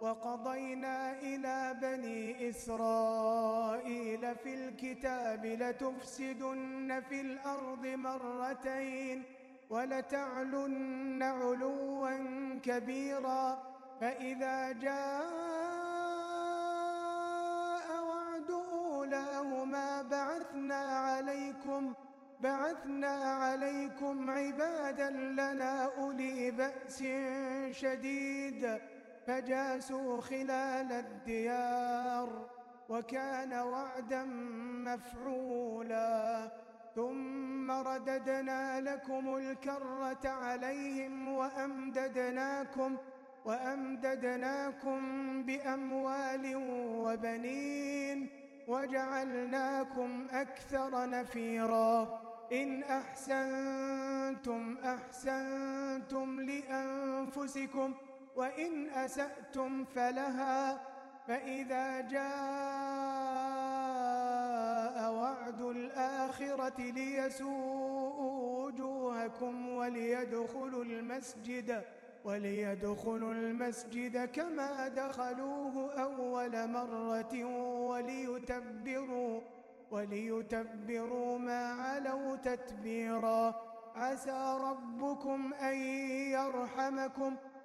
وقضينا إلى بني إسرائيل في الكتاب لتفسدن في الأرض مرتين ولتعلن علوا كبيرا فإذا جاء وعد أولاهما بعثنا عليكم بعثنا عليكم عبادا لنا أولي بأس شديد فجاسوا خلال الديار وكان وعدا مفعولا. ثم رددنا لكم الكرة عليهم وأمددناكم وأمددناكم بأموال وبنين وجعلناكم أكثر نفيرا. إن أحسنتم أحسنتم لأنفسكم وإن أسأتم فلها فإذا جاء وعد الآخرة ليسوءوا وجوهكم وليدخلوا المسجد وليدخلوا المسجد كما دخلوه أول مرة وليتبروا وليتبروا ما علوا تتبيرا. عسى ربكم أن يرحمكم.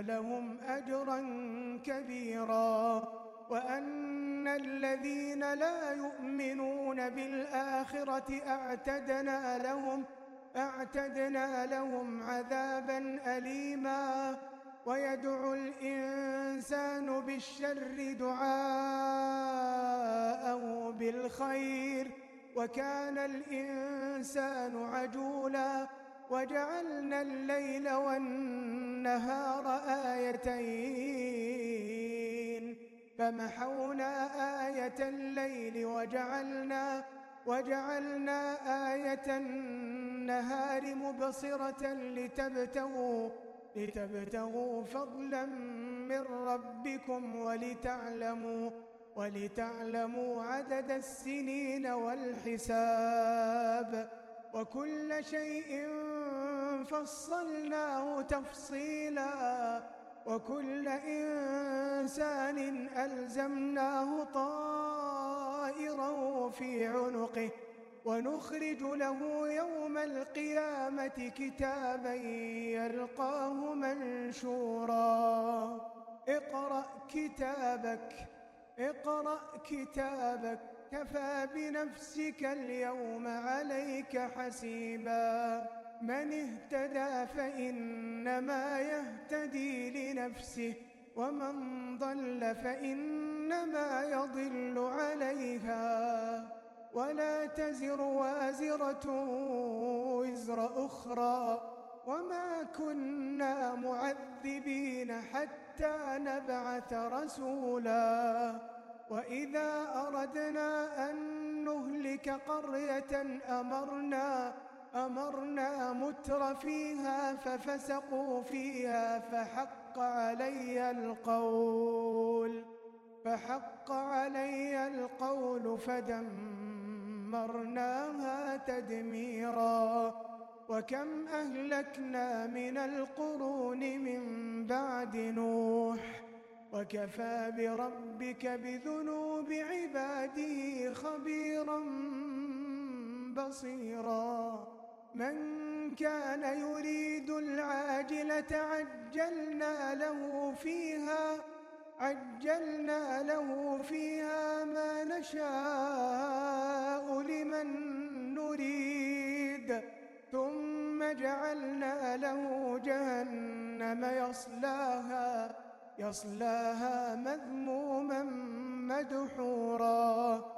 لهم أجرا كبيرا وأن الذين لا يؤمنون بالآخرة أعتدنا لهم أعتدنا لهم عذابا أليما ويدعو الإنسان بالشر دعاءه بالخير وكان الإنسان عجولا وجعلنا الليل والنهار آيتين فمحونا آية الليل وجعلنا وجعلنا آية النهار مبصرة لتبتغوا لتبتغوا فضلا من ربكم ولتعلموا ولتعلموا عدد السنين والحساب وكل شيء فصلناه تفصيلا وكل إنسان ألزمناه طائره في عنقه ونخرج له يوم القيامة كتابا يلقاه منشورا. اقرأ كتابك اقرأ كتابك كفى بنفسك اليوم عليك حسيبا. من اهتدى فإنما يهتدي لنفسه ومن ضل فإنما يضل عليها. ولا تزر وازرة وزر أخرى. وما كنا معذبين حتى نبعث رسولا. وإذا أردنا أن نهلك قرية أمرنا أمرنا متر فيها ففسقوا فيها فحق علي القول فحق علي القول فدمرناها تدميرا. وكم أهلكنا من القرون من بعد نوح وكفى بربك بذنوب عباده خبيرا بصيرا. من كان يريد العاجلة عجلنا له فيها عجلنا له فيها ما نشاء لمن نريد. ثم جعلنا له جهنم يصلاها يصلاها مذموما مدحورا.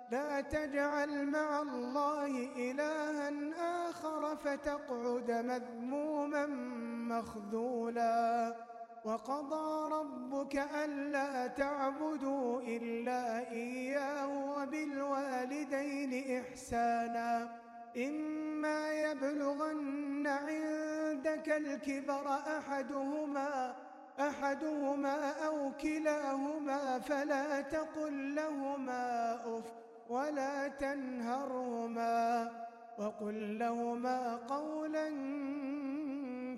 لا تجعل مع الله إلها آخر فتقعد مذموما مخذولا. وقضى ربك ألا تعبدوا إلا إياه وبالوالدين إحسانا. إما يبلغن عندك الكبر أحدهما أحدهما أو كلاهما فلا تقل لهما أف ولا تنهرهما وقل لهما قولا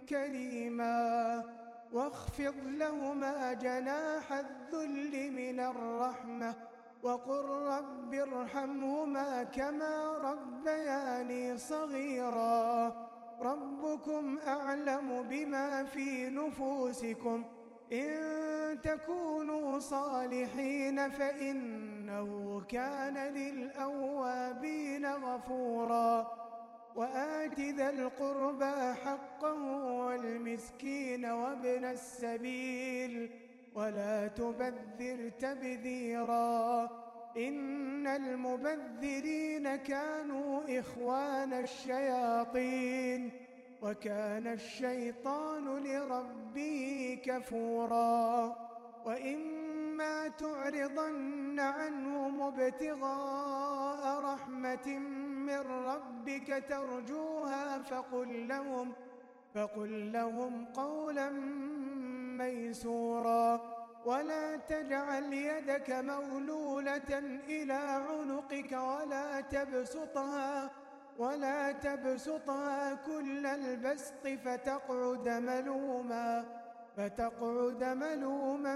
كريما واخفض لهما جناح الذل من الرحمة وقل رب ارحمهما كما ربياني صغيرا ربكم أعلم بما في نفوسكم إن تكونوا صالحين فإنه كان للأوابين غفورا وآت ذا القربى حقه والمسكين وابن السبيل ولا تبذر تبذيرا إن المبذرين كانوا إخوان الشياطين وكان الشيطان لربه كفورا وإما تعرضن عنهم ابتغاء رحمة من ربك ترجوها فقل لهم فقل لهم قولا ميسورا ولا تجعل يدك مغلولة إلى عنقك ولا تبسطها ولا تبسطها كل البسط فتقعد ملوما فتقعد ملوما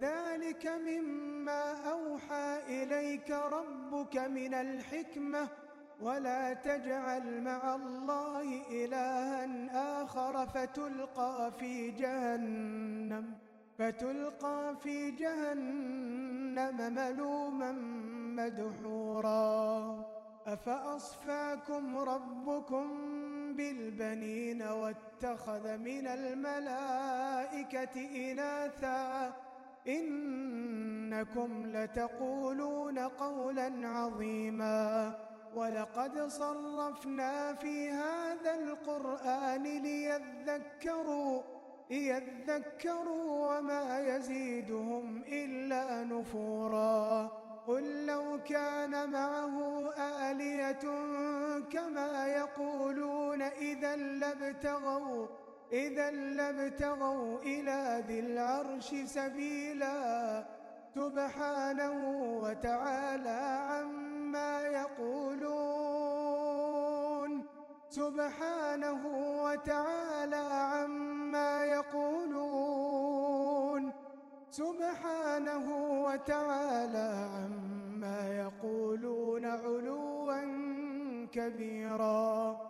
ذلك مما أوحى إليك ربك من الحكمة ولا تجعل مع الله إلها آخر فتلقى في جهنم فتلقى في جهنم ملوما مدحورا. أفأصفاكم ربكم بالبنين واتخذ من الملائكة إناثا؟ إنكم لتقولون قولا عظيما ولقد صرفنا في هذا القرآن ليذكروا ليذكروا وما يزيدهم إلا نفورا. قل لو كان معه آلية كما يقولون إذا لابتغوا إذا لابتغوا إلى ذي العرش سبيلا سبحانه وتعالى عما يقولون. سبحانه وتعالى عما يقولون. سبحانه وتعالى عما يقولون علوا كبيرا.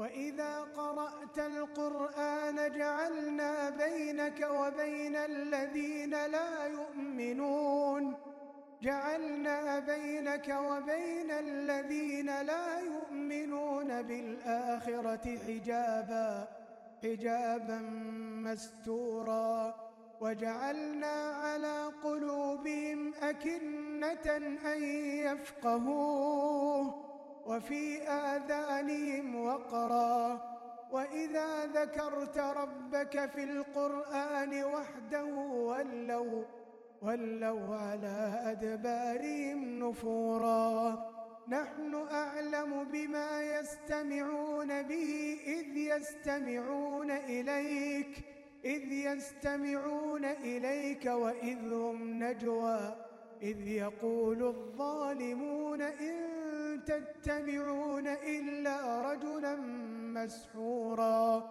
وإذا قرأت القرآن جعلنا بينك وبين الذين لا يؤمنون. جعلنا بينك وبين الذين لا يؤمنون بالآخرة حجابا حجابا مستورا. وجعلنا على قلوبهم أكنة أن يفقهوه. وفي آذانهم وقرا. وإذا ذكرت ربك في القرآن وحده ولوا ولوا على أدبارهم نفورا. نحن أعلم بما يستمعون به إذ يستمعون إليك إذ يستمعون إليك وإذ هم نجوى إذ يقول الظالمون إن تتبعون إلا رجلا مسحورا.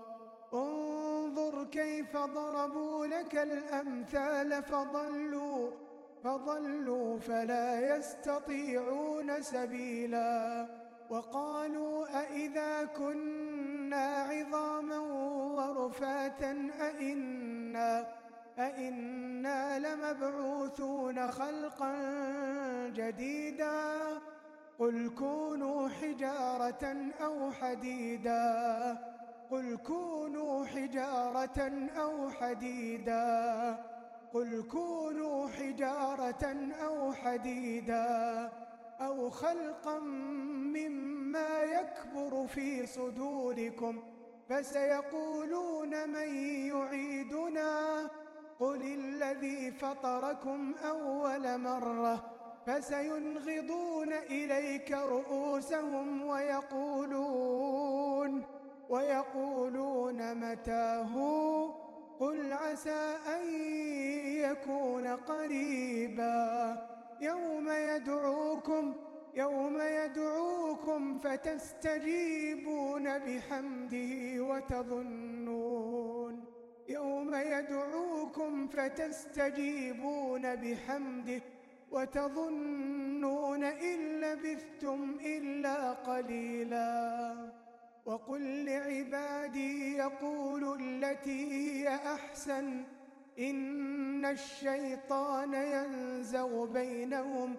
انظر كيف ضربوا لك الأمثال فضلوا فضلوا فلا يستطيعون سبيلا. وقالوا أئذا كنا عظاما ورفاتا أئنا أئنا لمبعوثون خلقا جديدا. قل كونوا حجارة أو حديدا. قل كونوا حجارة أو حديدا. قل كونوا حجارة أو حديدا. أو خلقا مما يكبر في صدوركم فسيقولون من يعيدنا. قل الذي فطركم أول مرة فسينغضون إليك رؤوسهم ويقولون ويقولون متاه؟ قل عسى أن يكون قريبا. يوم يدعوكم يوم يدعوكم فتستجيبون بحمده وتظنون. يوم يدعوكم فتستجيبون بحمده وتظنون إن لبثتم إلا قليلا. وقل لعبادي يقولوا التي هي أحسن. إن الشيطان ينزغ بينهم.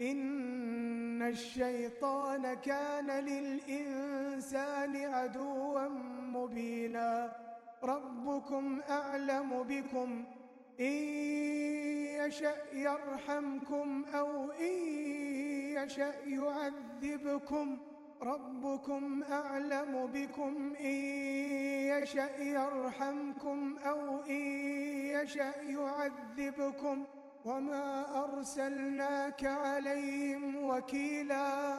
إن الشيطان كان للإنسان عدوا مبينا. ربكم أعلم بكم. إن يشأ يرحمكم أو إن يشأ يعذبكم ربكم أعلم بكم. إن يشأ يرحمكم أو إن يشأ يعذبكم. وما أرسلناك عليهم وكيلا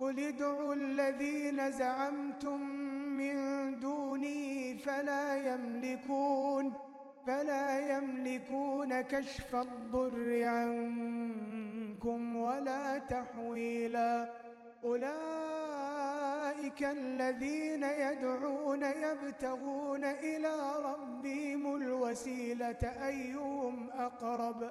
قل ادعوا الذين زعمتم من دوني فلا يملكون فلا يملكون كشف الضر عنكم ولا تحويلا. أولئك الذين يدعون يبتغون إلى ربهم الوسيلة أيهم أقرب؟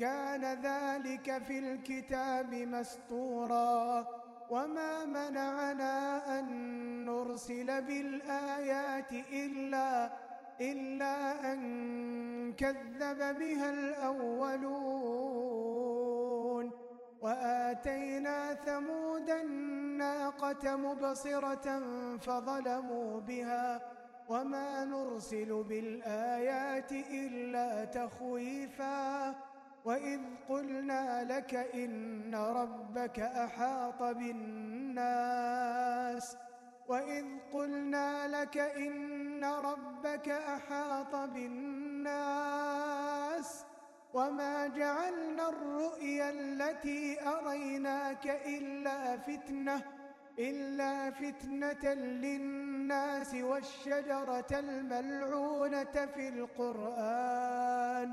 كان ذلك في الكتاب مسطورا وما منعنا أن نرسل بالآيات إلا إلا أن كذب بها الأولون وآتينا ثمود الناقة مبصرة فظلموا بها وما نرسل بالآيات إلا تخويفاً وإذ قلنا لك إن ربك أحاط بالناس وإذ قلنا لك إن ربك أحاط بالناس وما جعلنا الرؤيا التي أريناك إلا فتنة إلا فتنة للناس والشجرة الملعونة في القرآن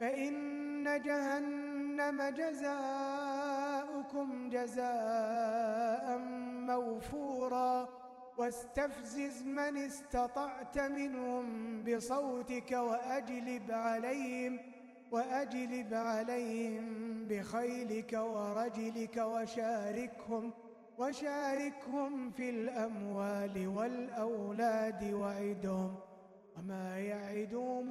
فإن جهنم جزاؤكم جزاء موفورا واستفزز من استطعت منهم بصوتك وأجلب عليهم وأجلب عليهم بخيلك ورجلك وشاركهم وشاركهم في الأموال والأولاد وعدهم وما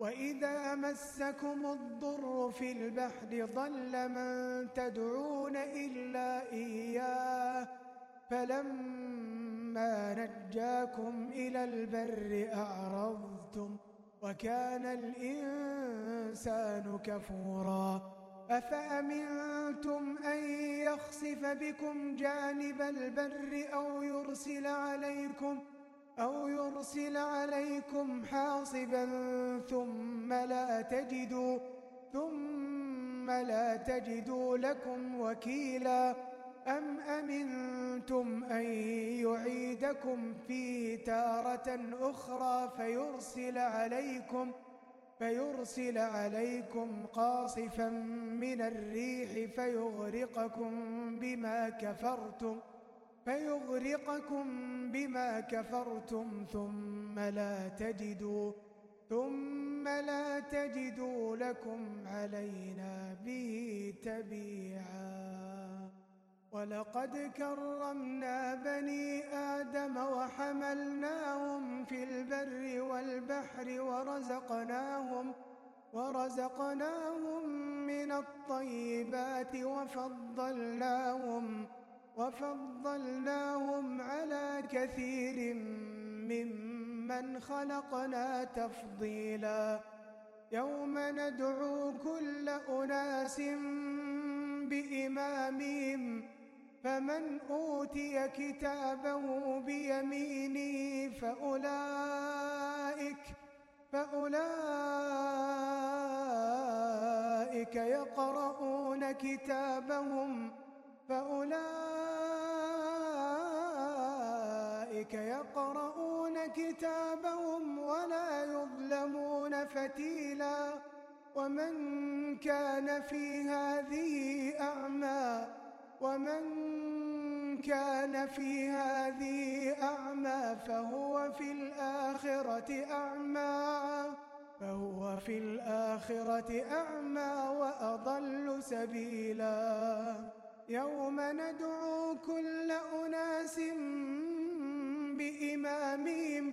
وإذا مسكم الضر في البحر ضل من تدعون إلا إياه فلما نجاكم إلى البر أعرضتم وكان الإنسان كفورا أفأمنتم أن يخسف بكم جانب البر أو يرسل عليكم أو يرسل عليكم حاصبا ثم لا تجدوا ثم لا تجدوا لكم وكيلا. أم أمنتم أن يعيدكم فيه تارة أخرى فيرسل عليكم فيرسل عليكم قاصفا من الريح فيغرقكم بما كفرتم؟ فيغرقكم بما كفرتم ثم لا تجدوا ثم لا تجدوا لكم علينا به تبيعا. ولقد كرمنا بني آدم وحملناهم في البر والبحر ورزقناهم ورزقناهم من الطيبات وفضلناهم وفضلناهم على كثير ممن خلقنا تفضيلا. يوم ندعو كل أناس بإمامهم فمن أوتي كتابه بيمينه فأولئك فأولئك يقرؤون كتابهم فأولئك يظلمون فتيلا ومن كان في هذه أعمى ومن كان في هذه أعمى فهو في الآخرة أعمى فهو في الآخرة أعمى وأضل سبيلاً يوم ندعو كل أناس بإمامهم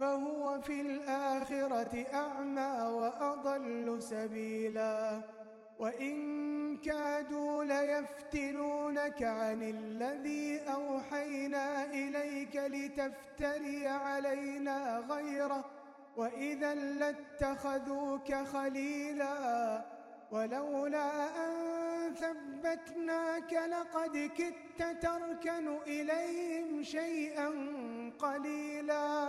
فهو في الآخرة أعمى وأضل سبيلا. وإن كادوا ليفتنونك عن الذي أوحينا إليك لتفتري علينا غيره. وإذا لاتخذوك خليلا. ولولا أن ثبتناك لقد كدت تركن إليهم شيئا قليلا.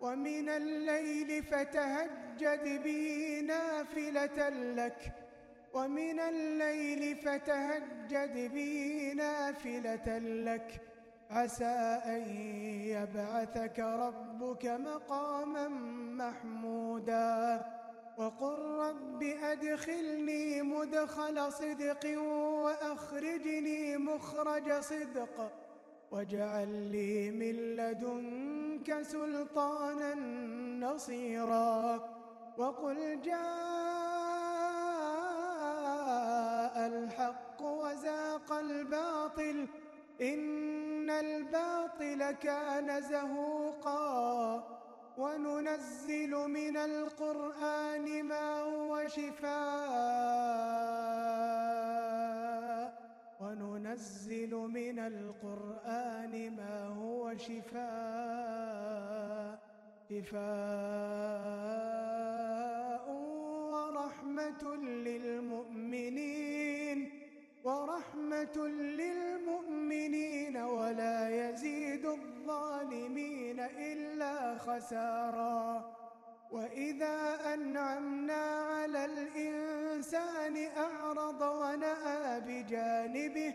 ومن الليل فتهجد به نافلة لك. ومن الليل فتهجد به نافلة لك. عسى أن يبعثك ربك مقاما محمودا. وقل رب أدخلني مدخل صدق وأخرجني مخرج صدق. واجعل لي من لدنك سلطانا نصيرا وقل جاء الحق وزاق الباطل إن الباطل كان زهوقا وننزل من القرآن ما هو شفاء وننزل من القرآن ما هو شفاء شفاء ورحمة للمؤمنين ورحمة للمؤمنين ولا يزيد الظالمين إلا خسارا. وإذا أنعمنا على الإنسان أعرض ونأى بجانبه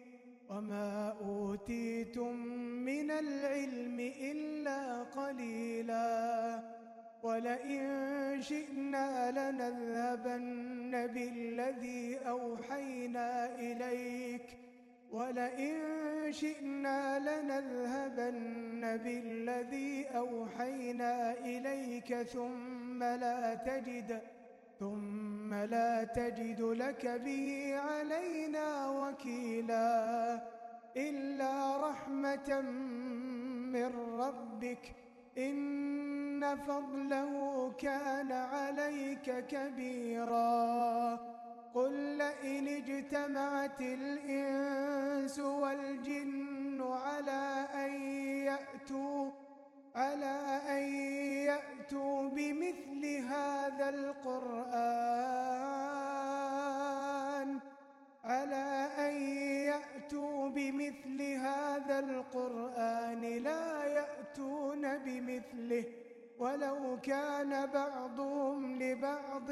وما أوتيتم من العلم إلا قليلا ولئن شئنا لنذهبن بالذي أوحينا إليك ولئن شئنا لنذهبن بالذي أوحينا إليك ثم لا تجد ثم لا تجد لك به علينا وكيلا إلا رحمة من ربك إن فضله كان عليك كبيراً قل لئن اجتمعت الإنس والجن على أن يأتوا على أن يأتوا بمثل هذا القرآن على أن يأتوا بمثل هذا القرآن لا يأتون بمثله ولو كان بعضهم لبعض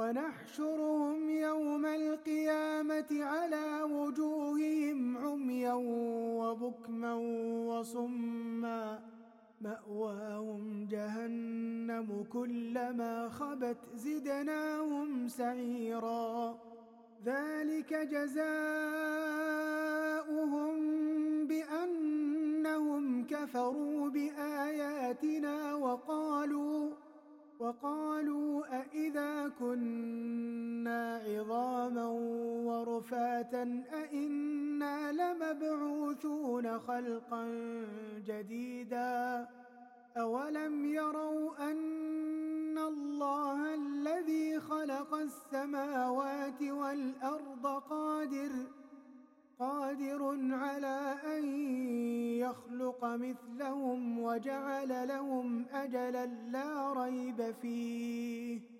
ونحشرهم يوم القيامة على وجوههم عميا وبكما وصما مأواهم جهنم كلما خبت زدناهم سعيرا ذلك جزاؤهم بأنهم كفروا بآياتنا وقالوا وقالوا ورفاتا أإنا لمبعوثون خلقا جديدا أولم يروا أن الله الذي خلق السماوات والأرض قادر قادر على أن يخلق مثلهم وجعل لهم أجلا لا ريب فيه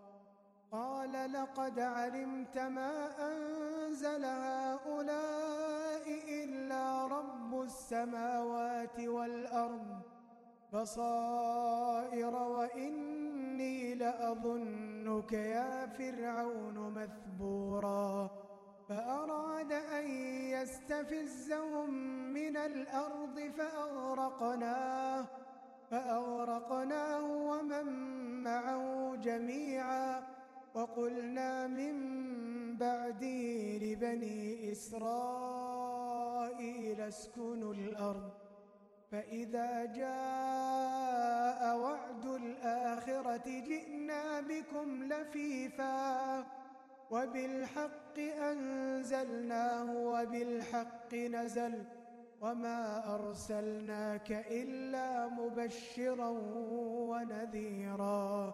قال لقد علمت ما أنزل هؤلاء إلا رب السماوات والأرض بصائر وإني لأظنك يا فرعون مثبورا فأراد أن يستفزهم من الأرض فأغرقناه فأغرقناه ومن معه جميعا وقلنا من بعده لبني إسرائيل اسكنوا الأرض فإذا جاء وعد الآخرة جئنا بكم لفيفاً وبالحق أنزلناه وبالحق نزل وما أرسلناك إلا مبشرا ونذيرا.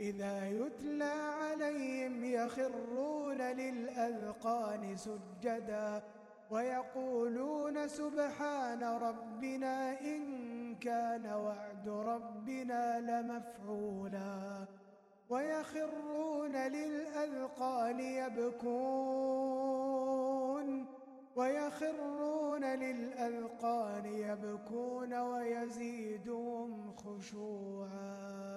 إذا يتلى عليهم يخرون للأذقان سجدا ويقولون سبحان ربنا إن كان وعد ربنا لمفعولا ويخرون للأذقان يبكون ويخرون للأذقان يبكون ويزيدهم خشوعا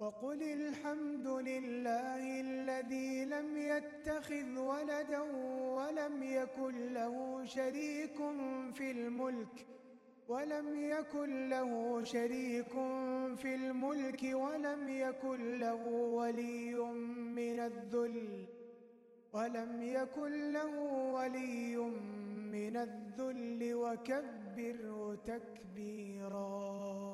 وقل الحمد لله الذي لم يتخذ ولدا ولم يكن له شريك في الملك ولم يكن له شريك في الملك ولم يكن له ولي من الذل ولم يكن له ولي من الذل وكبره تكبيراً.